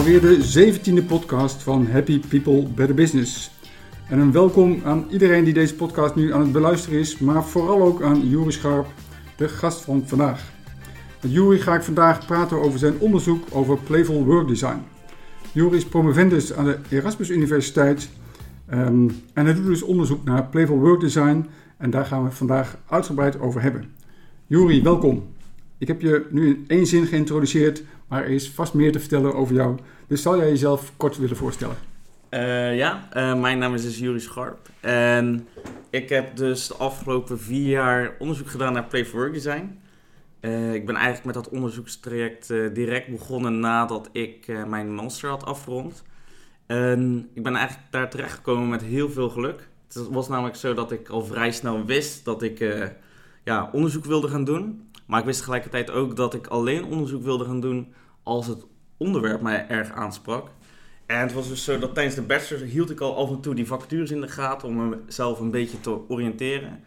Alweer de 17e podcast van Happy People Better Business. En een welkom aan iedereen die deze podcast nu aan het beluisteren is, maar vooral ook aan Juri Scharp, de gast van vandaag. Met Juri ga ik vandaag praten over zijn onderzoek over Playful Work Design. Juri is promovendus aan de Erasmus Universiteit ehm, en hij doet dus onderzoek naar Playful Work Design en daar gaan we vandaag uitgebreid over hebben. Juri, welkom. Ik heb je nu in één zin geïntroduceerd, maar er is vast meer te vertellen over jou. Dus zal jij jezelf kort willen voorstellen? Uh, ja, uh, mijn naam is dus Scharp. En ik heb dus de afgelopen vier jaar onderzoek gedaan naar Play for Work Design. Uh, ik ben eigenlijk met dat onderzoekstraject direct begonnen nadat ik mijn master had afgerond. En ik ben eigenlijk daar terechtgekomen met heel veel geluk. Het was namelijk zo dat ik al vrij snel wist dat ik ja, onderzoek wilde gaan doen. Maar ik wist tegelijkertijd ook dat ik alleen onderzoek wilde gaan doen als het onderwerp mij erg aansprak. En het was dus zo dat tijdens de bachelor hield ik al af en toe die vacatures in de gaten om mezelf een beetje te oriënteren.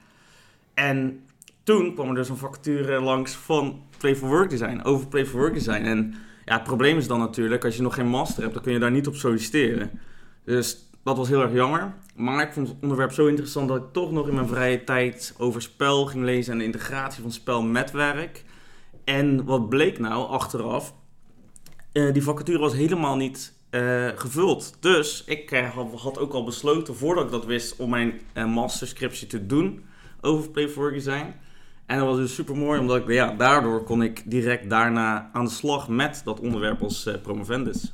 En toen kwam er dus een vacature langs van Play for Work Design, over Play for Work Design. En ja, het probleem is dan natuurlijk, als je nog geen master hebt, dan kun je daar niet op solliciteren. Dus dat was heel erg jammer. Maar ik vond het onderwerp zo interessant dat ik toch nog in mijn vrije tijd over spel ging lezen en de integratie van spel met werk. En wat bleek nou achteraf? Uh, die vacature was helemaal niet uh, gevuld. Dus ik uh, had ook al besloten, voordat ik dat wist, om mijn masterscriptie te doen over Play for Design. En dat was dus super mooi, omdat ik, ja, daardoor kon ik direct daarna aan de slag met dat onderwerp als promovendus.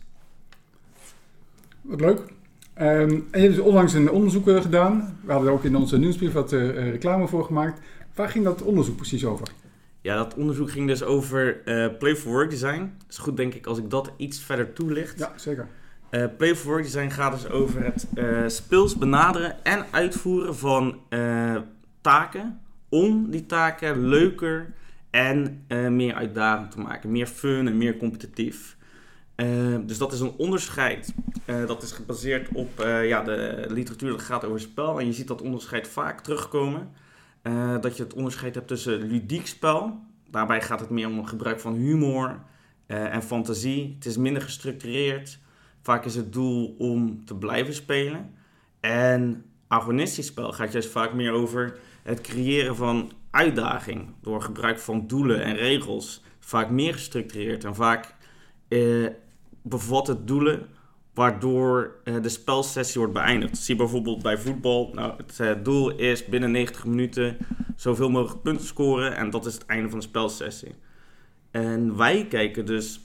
Wat leuk. Um, en je hebt dus onlangs een onderzoek uh, gedaan. We hadden er ook in onze nieuwsbrief wat uh, reclame voor gemaakt. Waar ging dat onderzoek precies over? Ja, dat onderzoek ging dus over uh, Play for Work Design. Het is goed, denk ik, als ik dat iets verder toelicht. Ja, zeker. Play for Work Design gaat dus over het speels benaderen en uitvoeren van taken. Om die taken leuker en meer uitdagend te maken. Meer fun en meer competitief. Dus dat is een onderscheid. Uh, dat is gebaseerd op uh, ja, de literatuur dat gaat over spel. En je ziet dat onderscheid vaak terugkomen. dat je het onderscheid hebt tussen ludiek spel. Daarbij gaat het meer om het gebruik van humor en fantasie. Het is minder gestructureerd. Vaak is het doel om te blijven spelen. En agonistisch spel gaat juist vaak meer over het creëren van uitdaging. Door gebruik van doelen en regels. Vaak meer gestructureerd en vaak bevat het doelen waardoor uh, de spelsessie wordt beëindigd. Zie bijvoorbeeld bij voetbal. Nou, het uh, doel is binnen 90 minuten zoveel mogelijk punten scoren en dat is het einde van de spelsessie. En wij kijken dus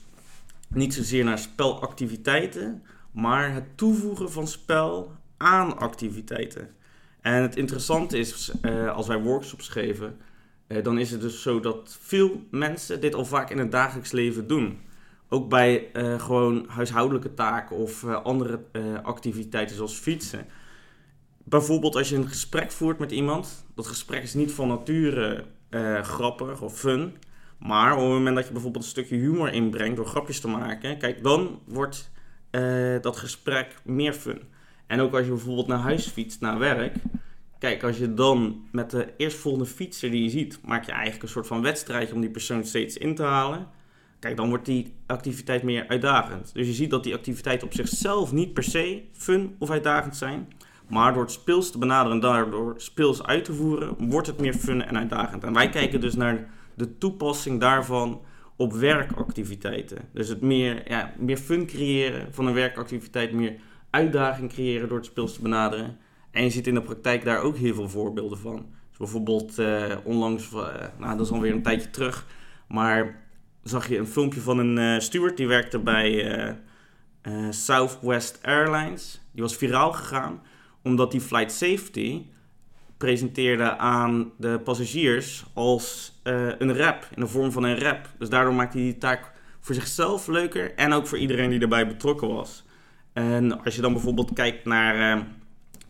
niet zozeer naar spelactiviteiten, maar het toevoegen van spel aan activiteiten. En het interessante is, uh, als wij workshops geven, dan is het dus zo dat veel mensen dit al vaak in het dagelijks leven doen. Ook bij uh, gewoon huishoudelijke taken of uh, andere uh, activiteiten zoals fietsen. Bijvoorbeeld als je een gesprek voert met iemand. Dat gesprek is niet van nature grappig of fun. Maar op het moment dat je bijvoorbeeld een stukje humor inbrengt door grapjes te maken. Kijk, dan wordt dat gesprek meer fun. En ook als je bijvoorbeeld naar huis fietst, naar werk. Kijk, als je dan met de eerstvolgende fietser die je ziet, maak je eigenlijk een soort van wedstrijdje om die persoon steeds in te halen. Kijk, dan wordt die activiteit meer uitdagend. Dus je ziet dat die activiteiten op zichzelf niet per se fun of uitdagend zijn. Maar door het speels te benaderen en daardoor speels uit te voeren, wordt het meer fun en uitdagend. En wij kijken dus naar de toepassing daarvan op werkactiviteiten. Dus het meer, ja, meer fun creëren van een werkactiviteit, meer uitdaging creëren door het speels te benaderen. En je ziet in de praktijk daar ook heel veel voorbeelden van. Dus bijvoorbeeld uh, onlangs, uh, nou dat is alweer een tijdje terug, maar zag je een filmpje van een uh, steward die werkte bij uh, uh, Southwest Airlines. Die was viraal gegaan omdat die flight safety presenteerde aan de passagiers als een rap, in de vorm van een rap. Dus daardoor maakte hij die taak voor zichzelf leuker en ook voor iedereen die erbij betrokken was. En als je dan bijvoorbeeld kijkt naar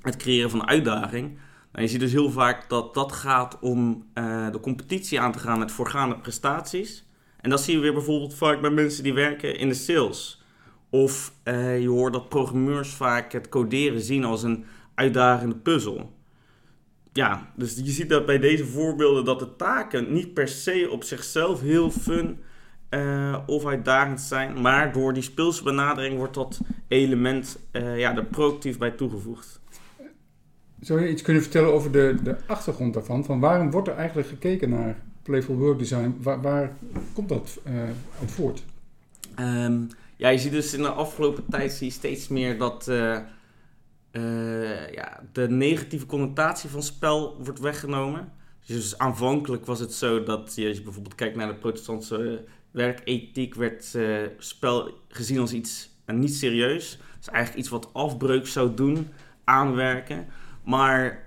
het creëren van uitdaging, dan je ziet dus heel vaak dat dat gaat om de competitie aan te gaan met voorgaande prestaties. En dat zie je weer bijvoorbeeld vaak bij mensen die werken in de sales. Of uh, je hoort dat programmeurs vaak het coderen zien als een uitdagende puzzel. Ja, dus je ziet dat bij deze voorbeelden dat de taken niet per se op zichzelf heel fun eh, of uitdagend zijn. Maar door die speelse benadering wordt dat element eh, ja, er proactief bij toegevoegd. Zou je iets kunnen vertellen over de, de achtergrond daarvan? Van waarom wordt er eigenlijk gekeken naar Playful Work Design? Waar, waar komt dat uh, uit voort? Um, ja, je ziet dus in de afgelopen tijd zie je steeds meer dat uh, uh, ja, de negatieve connotatie van spel wordt weggenomen. Dus aanvankelijk was het zo dat als je bijvoorbeeld kijkt naar de protestantse werkethiek, werd spel gezien als iets niet serieus. Dus eigenlijk iets wat afbreuk zou doen, aanwerken. Maar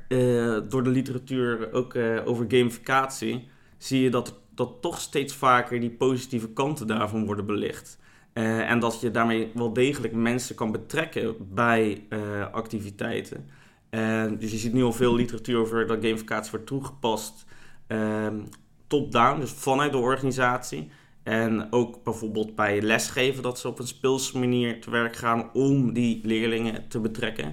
door de literatuur ook over gamificatie zie je dat, dat toch steeds vaker die positieve kanten daarvan worden belicht. Uh, en dat je daarmee wel degelijk mensen kan betrekken bij uh, activiteiten. Uh, dus je ziet nu al veel literatuur over dat gamificatie wordt toegepast ehm, top-down, dus vanuit de organisatie. En ook bijvoorbeeld bij lesgeven, dat ze op een speelse manier te werk gaan om die leerlingen te betrekken.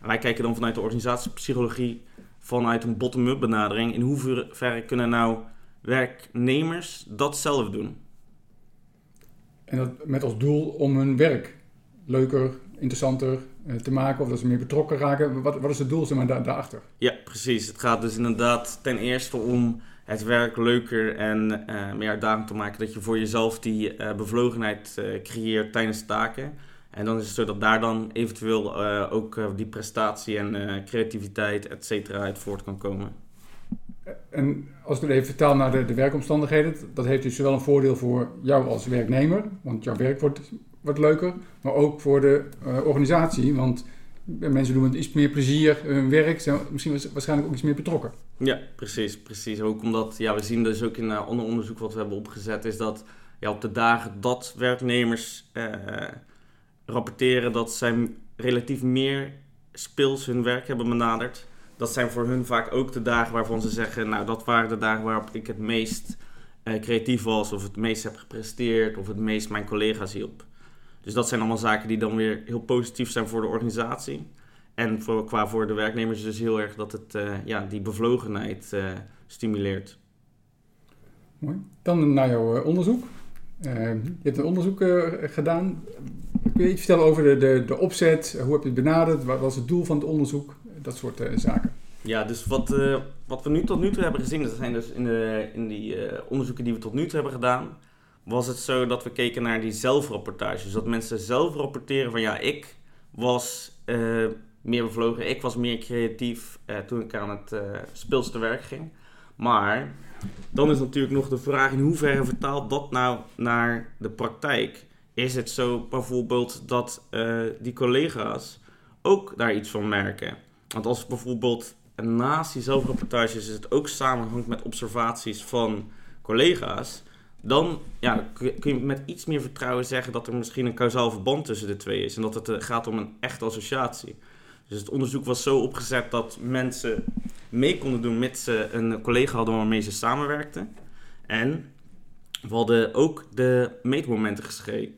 En wij kijken dan vanuit de organisatiepsychologie, vanuit een bottom-up benadering. In hoeverre kunnen nou werknemers dat zelf doen? En dat met als doel om hun werk leuker, interessanter eh, te maken of dat ze meer betrokken raken. Wat, wat is het doel zeg maar, daar, daarachter? Ja, precies. Het gaat dus inderdaad ten eerste om het werk leuker en uh, meer uitdagend te maken. Dat je voor jezelf die uh, bevlogenheid uh, creëert tijdens taken. En dan is het zo dat daar dan eventueel ook die prestatie en creativiteit, et cetera, uit voort kan komen. En als ik het even vertaal naar de, de, werkomstandigheden, dat heeft dus zowel een voordeel voor jou als werknemer, want jouw werk wordt, wordt leuker, maar ook voor de uh, organisatie, want mensen doen met iets meer plezier hun werk, zijn misschien waarschijnlijk ook iets meer betrokken. Ja, precies, precies. Ook omdat, ja, we zien dus ook in een ander onderzoek wat we hebben opgezet, is dat ja, op de dagen dat werknemers uh, rapporteren dat zij relatief meer speels hun werk hebben benaderd, dat zijn voor hun vaak ook de dagen waarvan ze zeggen, nou dat waren de dagen waarop ik het meest uh, creatief was, of het meest heb gepresteerd, of het meest mijn collega's hielp. Dus dat zijn allemaal zaken die dan weer heel positief zijn voor de organisatie. En voor, qua voor de werknemers dus heel erg dat het uh, ja, die bevlogenheid uh, stimuleert. Mooi. Dan naar jouw onderzoek. je hebt een onderzoek gedaan. Kun je iets vertellen over de, de, de opzet? Hoe heb je het benaderd? Wat was het doel van het onderzoek? Dat soort uh, zaken. Ja, dus wat, uh, wat we nu tot nu toe hebben gezien, dat zijn dus in, de, in die uh, onderzoeken die we tot nu toe hebben gedaan, was het zo dat we keken naar die zelfrapportage. Dus dat mensen zelf rapporteren van ja, ik was meer bevlogen, ik was meer creatief toen ik aan het speelste werk ging. Maar dan is natuurlijk nog de vraag in hoeverre vertaalt dat nou naar de praktijk? Is het zo bijvoorbeeld dat die collega's ook daar iets van merken? Want als bijvoorbeeld naast die zelfrapportages het ook samenhangt met observaties van collega's, dan ja, kun je met iets meer vertrouwen zeggen dat er misschien een kausaal verband tussen de twee is en dat het eh, gaat om een echte associatie. Dus het onderzoek was zo opgezet dat mensen mee konden doen met ze een collega hadden waarmee ze samenwerkten. En we hadden ook de meetmomenten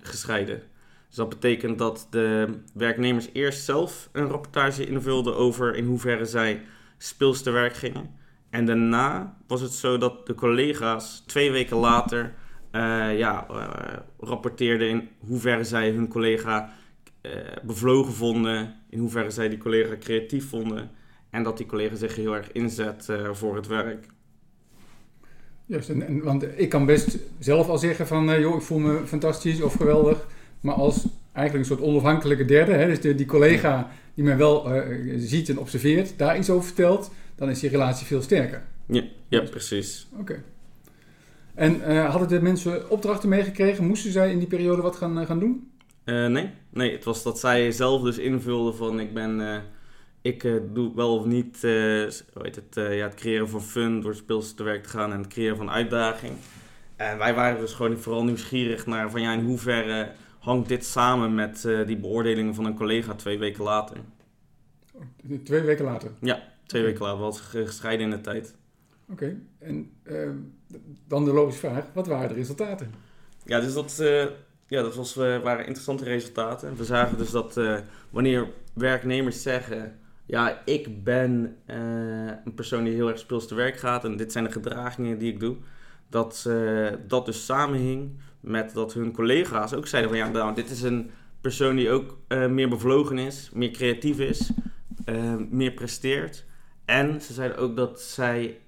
gescheiden. Dus dat betekent dat de werknemers eerst zelf een rapportage invulden over in hoeverre zij speels te werk gingen. En daarna was het zo dat de collega's twee weken later uh, ja, uh, rapporteerden in hoeverre zij hun collega uh, bevlogen vonden, in hoeverre zij die collega creatief vonden en dat die collega zich heel erg inzet voor het werk. Juist, en, want ik kan best zelf al zeggen van, joh, ik voel me fantastisch of geweldig. Maar als eigenlijk een soort onafhankelijke derde, hè, dus de, die collega die mij wel uh, ziet en observeert, daar iets over vertelt, dan is die relatie veel sterker. Ja, ja precies. Oké. En uh, hadden de mensen opdrachten meegekregen? Moesten zij in die periode wat gaan, uh, gaan doen? nee, nee, het was dat zij zelf dus invulden van ik ben, ik doe wel of niet hoe heet het, ja, het creëren van fun door speels te werk te gaan en het creëren van uitdaging. En wij waren dus gewoon vooral nieuwsgierig naar van ja, in hoeverre hangt dit samen met uh, die beoordelingen van een collega twee weken later. Twee weken later? Ja, twee weken later. was gescheiden in de tijd. Oké, okay. en uh, dan de logische vraag, wat waren de resultaten? Ja, dus dat, uh, ja, dat was, waren interessante resultaten. We zagen dus dat wanneer werknemers zeggen... Ja, ik ben een persoon die heel erg speels te werk gaat en dit zijn de gedragingen die ik doe dat uh, dat dus samenhing met dat hun collega's ook zeiden van ja, nou, dit is een persoon die ook uh, meer bevlogen is, meer creatief is, uh, meer presteert. En ze zeiden ook dat zij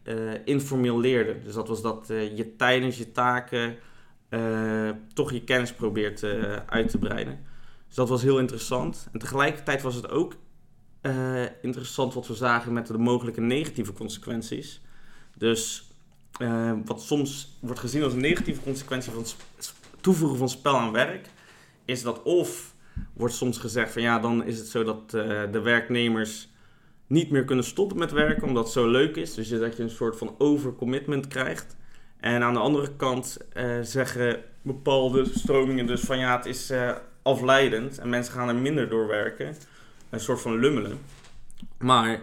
informeel leerden. Dus dat was dat je tijdens je taken toch je kennis probeert uit te breiden. Dus dat was heel interessant. En tegelijkertijd was het ook interessant wat we zagen met de mogelijke negatieve consequenties. Dus uh, wat soms wordt gezien als een negatieve consequentie van het toevoegen van spel aan werk, is dat of wordt soms gezegd van ja, dan is het zo dat uh, de werknemers niet meer kunnen stoppen met werken omdat het zo leuk is. Dus dat je een soort van overcommitment krijgt. En aan de andere kant uh, zeggen bepaalde stromingen dus van ja, het is afleidend en mensen gaan er minder door werken. Een soort van lummelen. Maar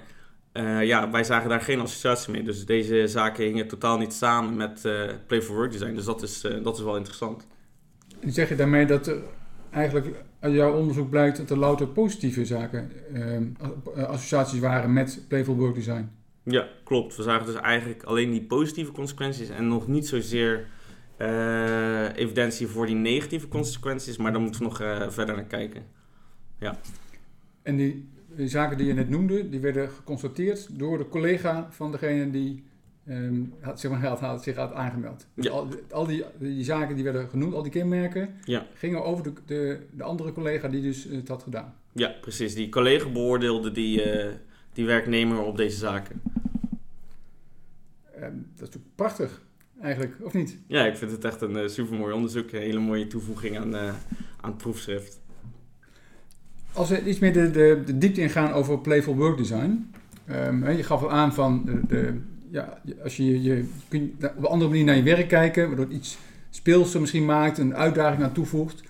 uh, ja, wij zagen daar geen associatie mee. Dus deze zaken hingen totaal niet samen met uh, Play for Work design. Dus dat is, uh, dat is wel interessant. Zeg je daarmee dat er eigenlijk uit jouw onderzoek blijkt dat er louter positieve zaken, associaties waren met Play for Work design? Ja, klopt. We zagen dus eigenlijk alleen die positieve consequenties en nog niet zozeer evidentie voor die negatieve consequenties. Maar daar moeten we nog verder naar kijken. Ja. En die de zaken die je net noemde, die werden geconstateerd door de collega van degene die um, had, zeg maar, had, zich had aangemeld. Dus al, al die, die, zaken die werden genoemd, al die kenmerken, ja. gingen over de, de, de, andere collega die dus het had gedaan. Ja, precies. Die collega beoordeelde die, uh, die werknemer op deze zaken. Um, dat is natuurlijk prachtig, eigenlijk, of niet? Ja, ik vind het echt een uh, supermooi onderzoek. Een hele mooie toevoeging aan, uh, aan het proefschrift. Als we iets meer de, de, de diepte ingaan over playful work design. Um, je gaf al aan van de, de ja, als je, je op een andere manier naar je werk kijken, waardoor het iets speelser misschien maakt, een uitdaging aan toevoegt.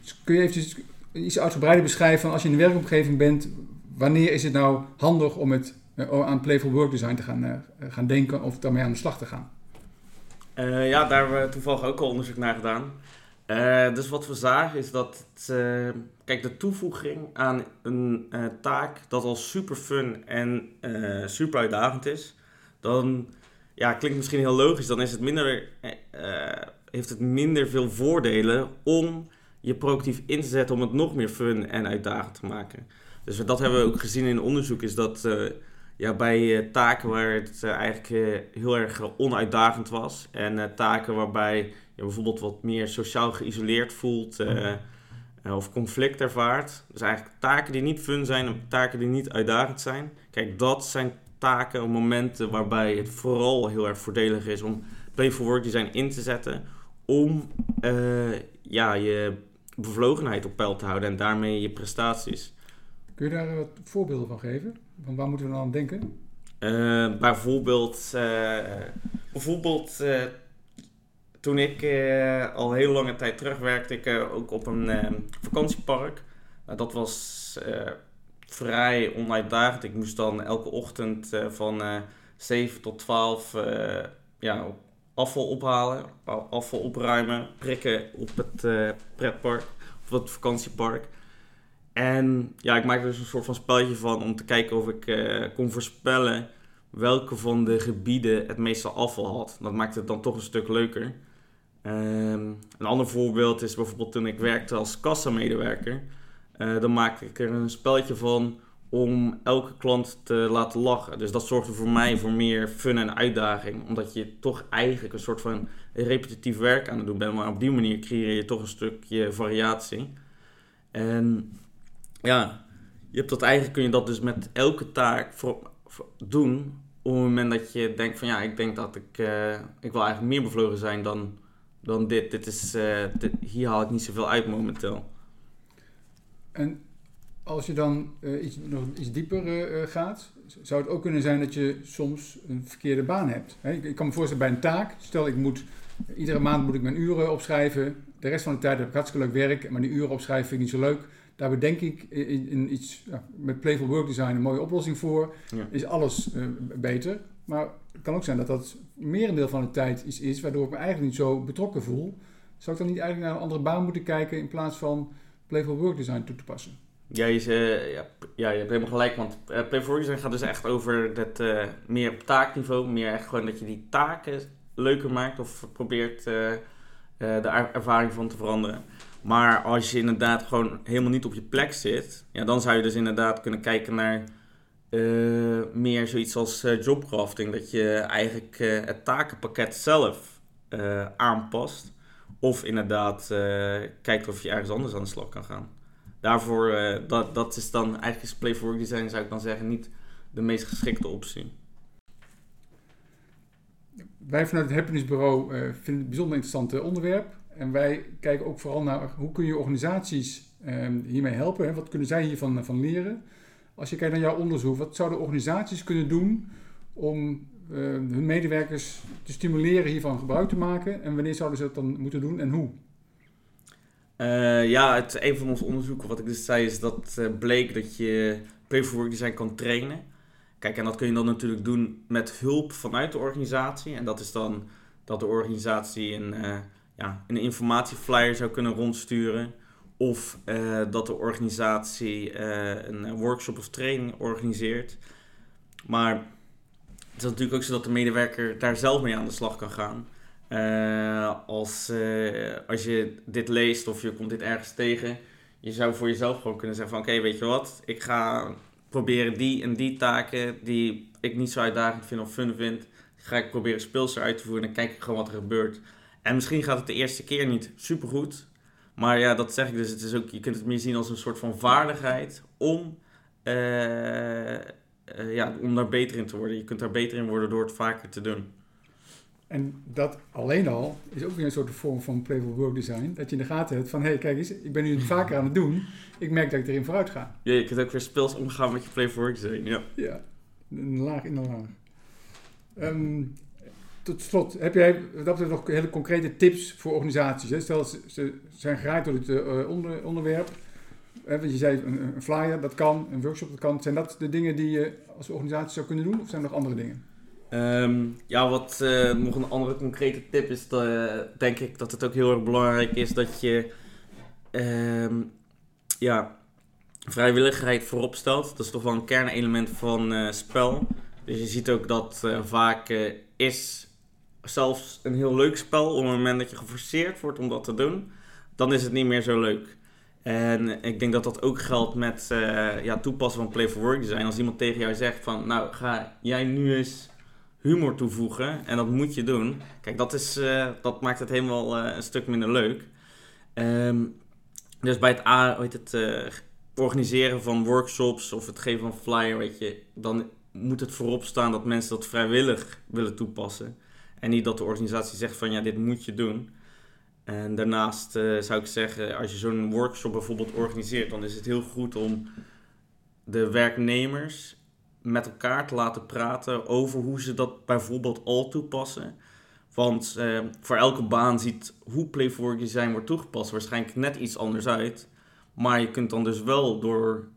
Dus kun je even iets uitgebreider beschrijven van als je in een werkomgeving bent, wanneer is het nou handig om het, uh, aan playful work design te gaan, uh, gaan denken of daarmee aan de slag te gaan? Uh, ja, daar hebben we toevallig ook al onderzoek naar gedaan. Uh, dus wat we zagen is dat uh, kijk, de toevoeging aan een uh, taak dat al super fun en super uitdagend is, dan ja, klinkt misschien heel logisch, dan is het minder, heeft het minder veel voordelen om je proactief in te zetten om het nog meer fun en uitdagend te maken. Dus dat hebben we ook gezien in onderzoek, is dat ja, bij taken waar het eigenlijk heel erg onuitdagend was en taken waarbij je bijvoorbeeld wat meer sociaal geïsoleerd voelt uh, of conflict ervaart. Dus eigenlijk taken die niet fun zijn en taken die niet uitdagend zijn. Kijk, dat zijn taken of momenten waarbij het vooral heel erg voordelig is om play for work design in te zetten. Om uh, ja, je bevlogenheid op peil te houden en daarmee je prestaties. Kun je daar wat voorbeelden van geven? Waar moeten we dan aan denken? Uh, bijvoorbeeld, bijvoorbeeld toen ik al heel lange tijd terug werkte, ik ook op een vakantiepark. dat was vrij onuitdagend. Ik moest dan elke ochtend van 7 tot 12 ja, afval ophalen, afval opruimen, prikken op het pretpark of het vakantiepark. En ja, ik maakte dus een soort van spelletje van om te kijken of ik kon voorspellen welke van de gebieden het meeste afval had. Dat maakte het dan toch een stuk leuker. Um, een ander voorbeeld is bijvoorbeeld toen ik werkte als kassamedewerker. Uh, dan maakte ik er een spelletje van om elke klant te laten lachen. Dus dat zorgde voor mij voor meer fun en uitdaging. Omdat je toch eigenlijk een soort van repetitief werk aan het doen bent. Maar op die manier creëer je toch een stukje variatie. En ja, je hebt dat eigenlijk kun je dat dus met elke taak voor, doen. Op het moment dat je denkt van ja, ik denk dat ik, uh, ik wil eigenlijk meer bevlogen zijn dan dan dit. dit, is, dit hier haal ik niet zoveel uit momenteel. En als je dan uh, iets, nog iets dieper gaat, zou het ook kunnen zijn dat je soms een verkeerde baan hebt. Hè? Ik, ik, kan me voorstellen bij een taak, stel ik moet, iedere maand moet ik mijn uren opschrijven. De rest van de tijd heb ik hartstikke leuk werk, maar die uren opschrijven vind ik niet zo leuk. Daar bedenk ik in, in iets, ja, met Playful Work Design een mooie oplossing voor. Ja. Is alles beter. Maar het kan ook zijn dat dat merendeel van de tijd iets is waardoor ik me eigenlijk niet zo betrokken voel. Zou ik dan niet eigenlijk naar een andere baan moeten kijken in plaats van Playful Work Design toe te passen? Ja, je, uh, ja, ja, je hebt helemaal gelijk, want uh, Playful Work Design gaat dus echt over dat uh, meer op taakniveau, meer echt gewoon dat je die taken leuker maakt of probeert de ervaring van te veranderen. Maar als je inderdaad gewoon helemaal niet op je plek zit, ja, dan zou je dus inderdaad kunnen kijken naar uh, meer zoiets als uh, jobcrafting. Dat je eigenlijk uh, het takenpakket zelf aanpast. Of inderdaad kijkt of je ergens anders aan de slag kan gaan. Daarvoor, dat, dat is dan eigenlijk Play for Work Design, zou ik dan zeggen, niet de meest geschikte optie. Wij vanuit het Happiness Bureau vinden het een bijzonder interessant onderwerp. En wij kijken ook vooral naar hoe kun je organisaties ehm, hiermee helpen. Wat kunnen zij hiervan van leren? Als je kijkt naar jouw onderzoek, wat zouden organisaties kunnen doen om uh, hun medewerkers te stimuleren hiervan gebruik te maken? En wanneer zouden ze dat dan moeten doen en hoe? Uh, ja, het, een van onze onderzoeken, wat ik dus zei, is dat uh, bleek dat je play for work design kan trainen. Kijk, en dat kun je dan natuurlijk doen met hulp vanuit de organisatie. En dat is dan dat de organisatie een, ja, een informatieflyer zou kunnen rondsturen of uh, dat de organisatie uh, een workshop of training organiseert. Maar het is natuurlijk ook zo dat de medewerker daar zelf mee aan de slag kan gaan. Uh, als, als je dit leest of je komt dit ergens tegen, je zou voor jezelf gewoon kunnen zeggen van oké, weet je wat, ik ga proberen die en die taken die ik niet zo uitdagend vind of fun vind, ga ik proberen speelser uit te voeren en dan kijk ik gewoon wat er gebeurt. En misschien gaat het de eerste keer niet supergoed, maar ja, dat zeg ik dus. Het is ook, je kunt het meer zien als een soort van vaardigheid om, uh, uh, ja, om daar beter in te worden. Je kunt daar beter in worden door het vaker te doen. En dat alleen al is ook weer een soort vorm van playful work design. Dat je in de gaten hebt van, hé, hey, kijk eens, ik ben nu het vaker aan het doen. Ik merk dat ik erin vooruit ga. Ja, je kunt ook weer speels omgaan met je playful work design, ja. Ja, een laag in een laag. Um, tot slot, heb jij dat nog hele concrete tips voor organisaties? Hè? Stel, ze, zijn geraakt door het uh, onder, onderwerp. Hè, je zei een, een, flyer, dat kan, een workshop, dat kan. Zijn dat de dingen die je als organisatie zou kunnen doen of zijn er nog andere dingen? Um, ja, wat uh, nog een andere concrete tip is, denk ik dat het ook heel erg belangrijk is dat je um, ja, vrijwilligheid voorop stelt. Dat is toch wel een kernelement van spel. Dus je ziet ook dat vaak is zelfs een heel leuk spel, op het moment dat je geforceerd wordt om dat te doen, dan is het niet meer zo leuk. En ik denk dat dat ook geldt met uh, ja, toepassen van Play for Work design. Als iemand tegen jou zegt van, nou ga jij nu eens humor toevoegen en dat moet je doen. Kijk, dat, is, uh, dat maakt het helemaal uh, een stuk minder leuk. Um, dus bij het organiseren van workshops of het geven van flyer, weet je, dan moet het voorop staan dat mensen dat vrijwillig willen toepassen. En niet dat de organisatie zegt van ja, dit moet je doen. En daarnaast uh, zou ik zeggen, als je zo'n workshop bijvoorbeeld organiseert, dan is het heel goed om de werknemers met elkaar te laten praten over hoe ze dat bijvoorbeeld al toepassen. Want uh, voor elke baan ziet hoe Play for Design wordt toegepast waarschijnlijk net iets anders uit. Maar je kunt dan dus wel door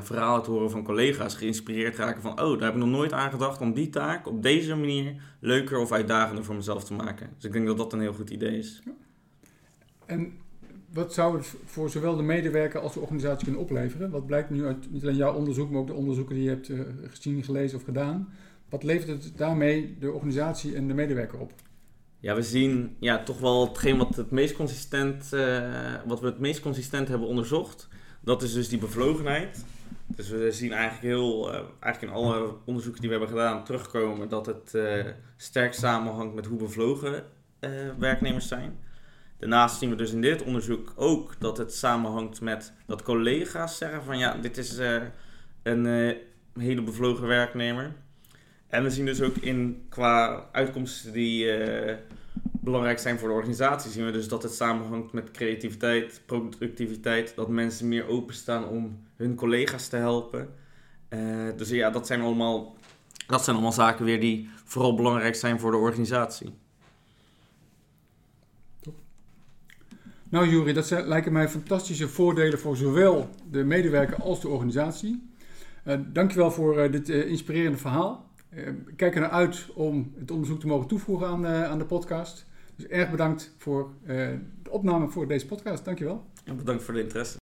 verhalen te horen van collega's geïnspireerd raken van... oh, daar heb ik nog nooit aan gedacht om die taak op deze manier leuker of uitdagender voor mezelf te maken. Dus ik denk dat dat een heel goed idee is. En wat zou het voor zowel de medewerker als de organisatie kunnen opleveren? Wat blijkt nu uit niet alleen jouw onderzoek, maar ook de onderzoeken die je hebt uh, gezien, gelezen of gedaan? Wat levert het daarmee de organisatie en de medewerker op? Ja, we zien ja, toch wel hetgeen wat, het meest consistent, uh, wat we het meest consistent hebben onderzocht. Dat is dus die bevlogenheid. Dus we zien eigenlijk heel, uh, eigenlijk in alle onderzoeken die we hebben gedaan terugkomen dat het uh, sterk samenhangt met hoe bevlogen werknemers zijn. Daarnaast zien we dus in dit onderzoek ook dat het samenhangt met dat collega's zeggen van ja, dit is een hele bevlogen werknemer. En we zien dus ook in qua uitkomsten die belangrijk zijn voor de organisatie, zien we dus dat het samenhangt met creativiteit, productiviteit, dat mensen meer openstaan om hun collega's te helpen. Uh, dus ja, dat zijn, allemaal, dat zijn allemaal zaken weer die vooral belangrijk zijn voor de organisatie. Nou Jury, dat lijken mij fantastische voordelen voor zowel de medewerker als de organisatie. Uh, dankjewel voor dit inspirerende verhaal. Eh, ik kijk er uit om het onderzoek te mogen toevoegen aan, aan de podcast. Dus erg bedankt voor uh, de opname voor deze podcast. Dankjewel. En bedankt voor de interesse.